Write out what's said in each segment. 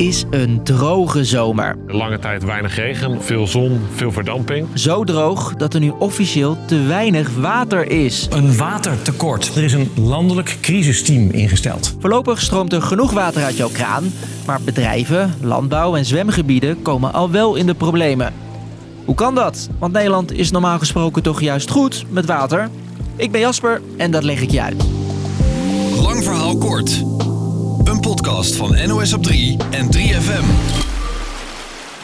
is een droge zomer. Lange tijd weinig regen, veel zon, veel verdamping. Zo droog dat er nu officieel te weinig water is. Een watertekort. Er is een landelijk crisisteam ingesteld. Voorlopig stroomt er genoeg water uit jouw kraan, maar bedrijven, landbouw en zwemgebieden komen al wel in de problemen. Hoe kan dat? Want Nederland is normaal gesproken toch juist goed met water. Ik ben Jasper en dat leg ik je uit. Lang verhaal kort. Podcast van NOS op 3 en 3FM.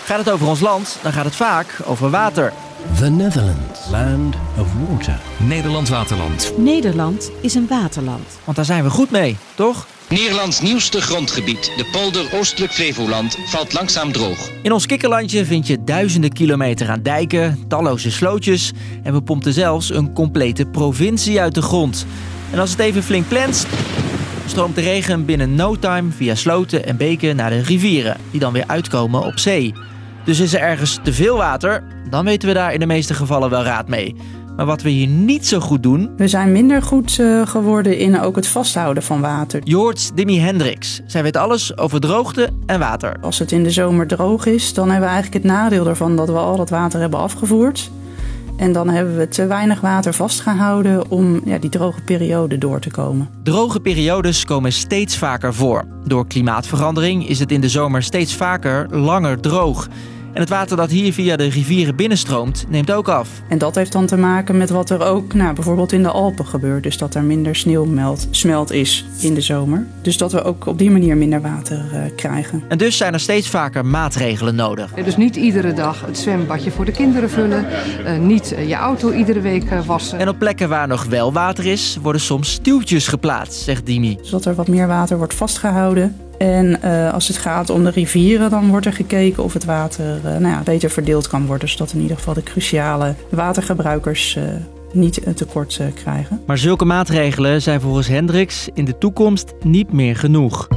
Gaat het over ons land, dan gaat het vaak over water. The Netherlands, land of water. Nederland Waterland. Nederland is een waterland. Want daar zijn we goed mee, toch? Nederlands nieuwste grondgebied, de polder Oostelijk Flevoland, valt langzaam droog. In ons kikkerlandje vind je duizenden kilometer aan dijken, talloze slootjes en we pompten zelfs een complete provincie uit de grond. En als het even flink plenst, stroomt de regen binnen no time via sloten en beken naar de rivieren, die dan weer uitkomen op zee. Dus is er ergens te veel water, dan weten we daar in de meeste gevallen wel raad mee. Maar wat we hier niet zo goed doen, We zijn minder goed eh, geworden in ook het vasthouden van water. je hoort Dimmy Hendricks. Zij weet alles over droogte en water. Als het in de zomer droog is, dan hebben we eigenlijk het nadeel ervan dat we al dat water hebben afgevoerd. En dan hebben we te weinig water vastgehouden om ja, die droge periode door te komen. Droge periodes komen steeds vaker voor. Door klimaatverandering is het in de zomer steeds vaker langer droog. En het water dat hier via de rivieren binnenstroomt, neemt ook af. En dat heeft dan te maken met wat er ook nou, bijvoorbeeld in de Alpen gebeurt. Dus dat er minder sneeuw melt, smelt is in de zomer. Dus dat we ook op die manier minder water eh, krijgen. En dus zijn er steeds vaker maatregelen nodig. Dus niet iedere dag het zwembadje voor de kinderen vullen. eh, niet eh, je auto iedere week wassen. En op plekken waar nog wel water is, worden soms stuwtjes geplaatst, zegt Dimi. Zodat er wat meer water wordt vastgehouden. En eh, als het gaat om de rivieren, dan wordt er gekeken of het water eh, nou ja, beter verdeeld kan worden. Zodat in ieder geval de cruciale watergebruikers eh, niet een tekort eh, krijgen. Maar zulke maatregelen zijn volgens Hendricks in de toekomst niet meer genoeg.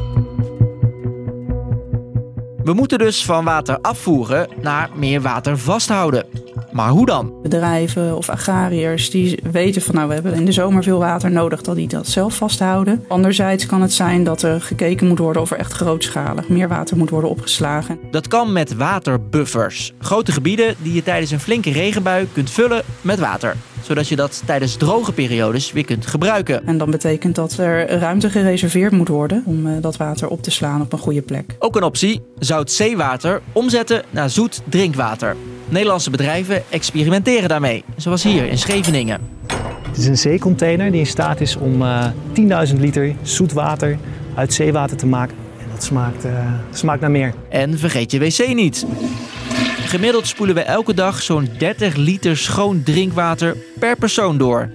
We moeten dus van water afvoeren naar meer water vasthouden. Maar hoe dan? Bedrijven of agrariërs die weten van nou we hebben in de zomer veel water nodig, dat die dat zelf vasthouden. Anderzijds kan het zijn dat er gekeken moet worden of er echt grootschalig meer water moet worden opgeslagen. Dat kan met waterbuffers. Grote gebieden die je tijdens een flinke regenbui kunt vullen met water. Zodat je dat tijdens droge periodes weer kunt gebruiken. En dan betekent dat er ruimte gereserveerd moet worden om eh, dat water op te slaan op een goede plek. Ook een optie, zout zeewater omzetten naar zoet drinkwater. Nederlandse bedrijven experimenteren daarmee, zoals hier in Scheveningen. Het is een zeecontainer die in staat is om eh 10.000 liter zoet water uit zeewater te maken. En dat smaakt, eh, smaakt naar meer. En vergeet je wc niet. Gemiddeld spoelen we elke dag zo'n 30 liter schoon drinkwater per persoon door.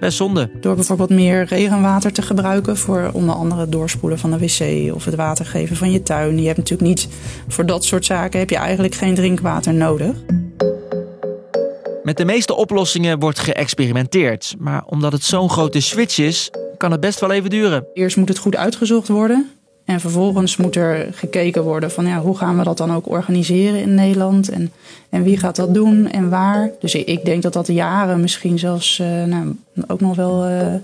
Best zonde. Door bijvoorbeeld meer regenwater te gebruiken voor onder andere het doorspoelen van de wc of het water geven van je tuin. Je hebt natuurlijk niet, voor dat soort zaken heb je eigenlijk geen drinkwater nodig. Met de meeste oplossingen wordt geëxperimenteerd. Maar omdat het zo'n grote switch is, kan het best wel even duren. Eerst moet het goed uitgezocht worden. En vervolgens moet er gekeken worden van ja, hoe gaan we dat dan ook organiseren in Nederland. En, en wie gaat dat doen en waar. Dus ik, denk dat dat jaren, misschien zelfs eh, nou, ook nog wel eh,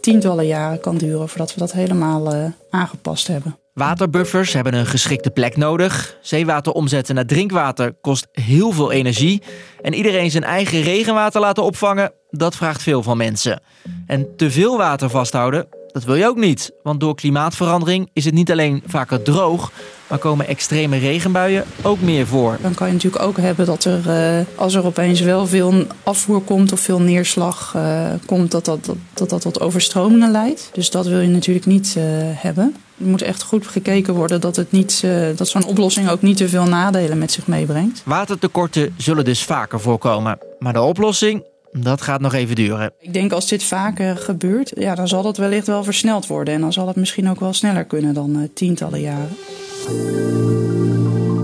tientallen jaren kan duren voordat we dat helemaal eh, aangepast hebben. Waterbuffers hebben een geschikte plek nodig. Zeewater omzetten naar drinkwater kost heel veel energie. En iedereen zijn eigen regenwater laten opvangen, dat vraagt veel van mensen. En te veel water vasthouden, dat wil je ook niet. Want door klimaatverandering is het niet alleen vaker droog, maar komen extreme regenbuien ook meer voor. Dan kan je natuurlijk ook hebben dat er, eh, als er opeens wel veel afvoer komt of veel neerslag eh, komt, dat dat, dat, dat dat tot overstromingen leidt. Dus dat wil je natuurlijk niet eh, hebben. Er moet echt goed gekeken worden dat, het niet, dat zo'n oplossing ook niet te veel nadelen met zich meebrengt. Watertekorten zullen dus vaker voorkomen. Maar de oplossing, dat gaat nog even duren. Ik denk als dit vaker gebeurt, ja, dan zal dat wellicht wel versneld worden. En dan zal het misschien ook wel sneller kunnen dan eh, tientallen jaren.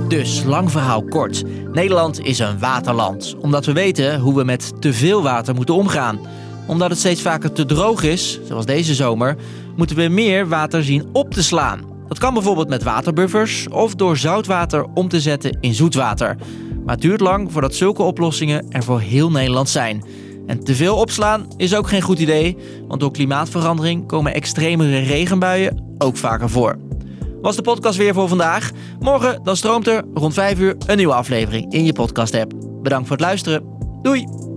Dus, lang verhaal kort. Nederland is een waterland. Omdat we weten hoe we met te veel water moeten omgaan. Omdat het steeds vaker te droog is, zoals deze zomer, moeten we meer water zien op te slaan. Dat kan bijvoorbeeld met waterbuffers of door zoutwater om te zetten in zoetwater. Maar het duurt lang voordat zulke oplossingen er voor heel Nederland zijn. En te veel opslaan is ook geen goed idee, want door klimaatverandering komen extremere regenbuien ook vaker voor. was de podcast weer voor vandaag. Morgen dan stroomt er rond 5 uur een nieuwe aflevering in je podcast app. Bedankt voor het luisteren. Doei!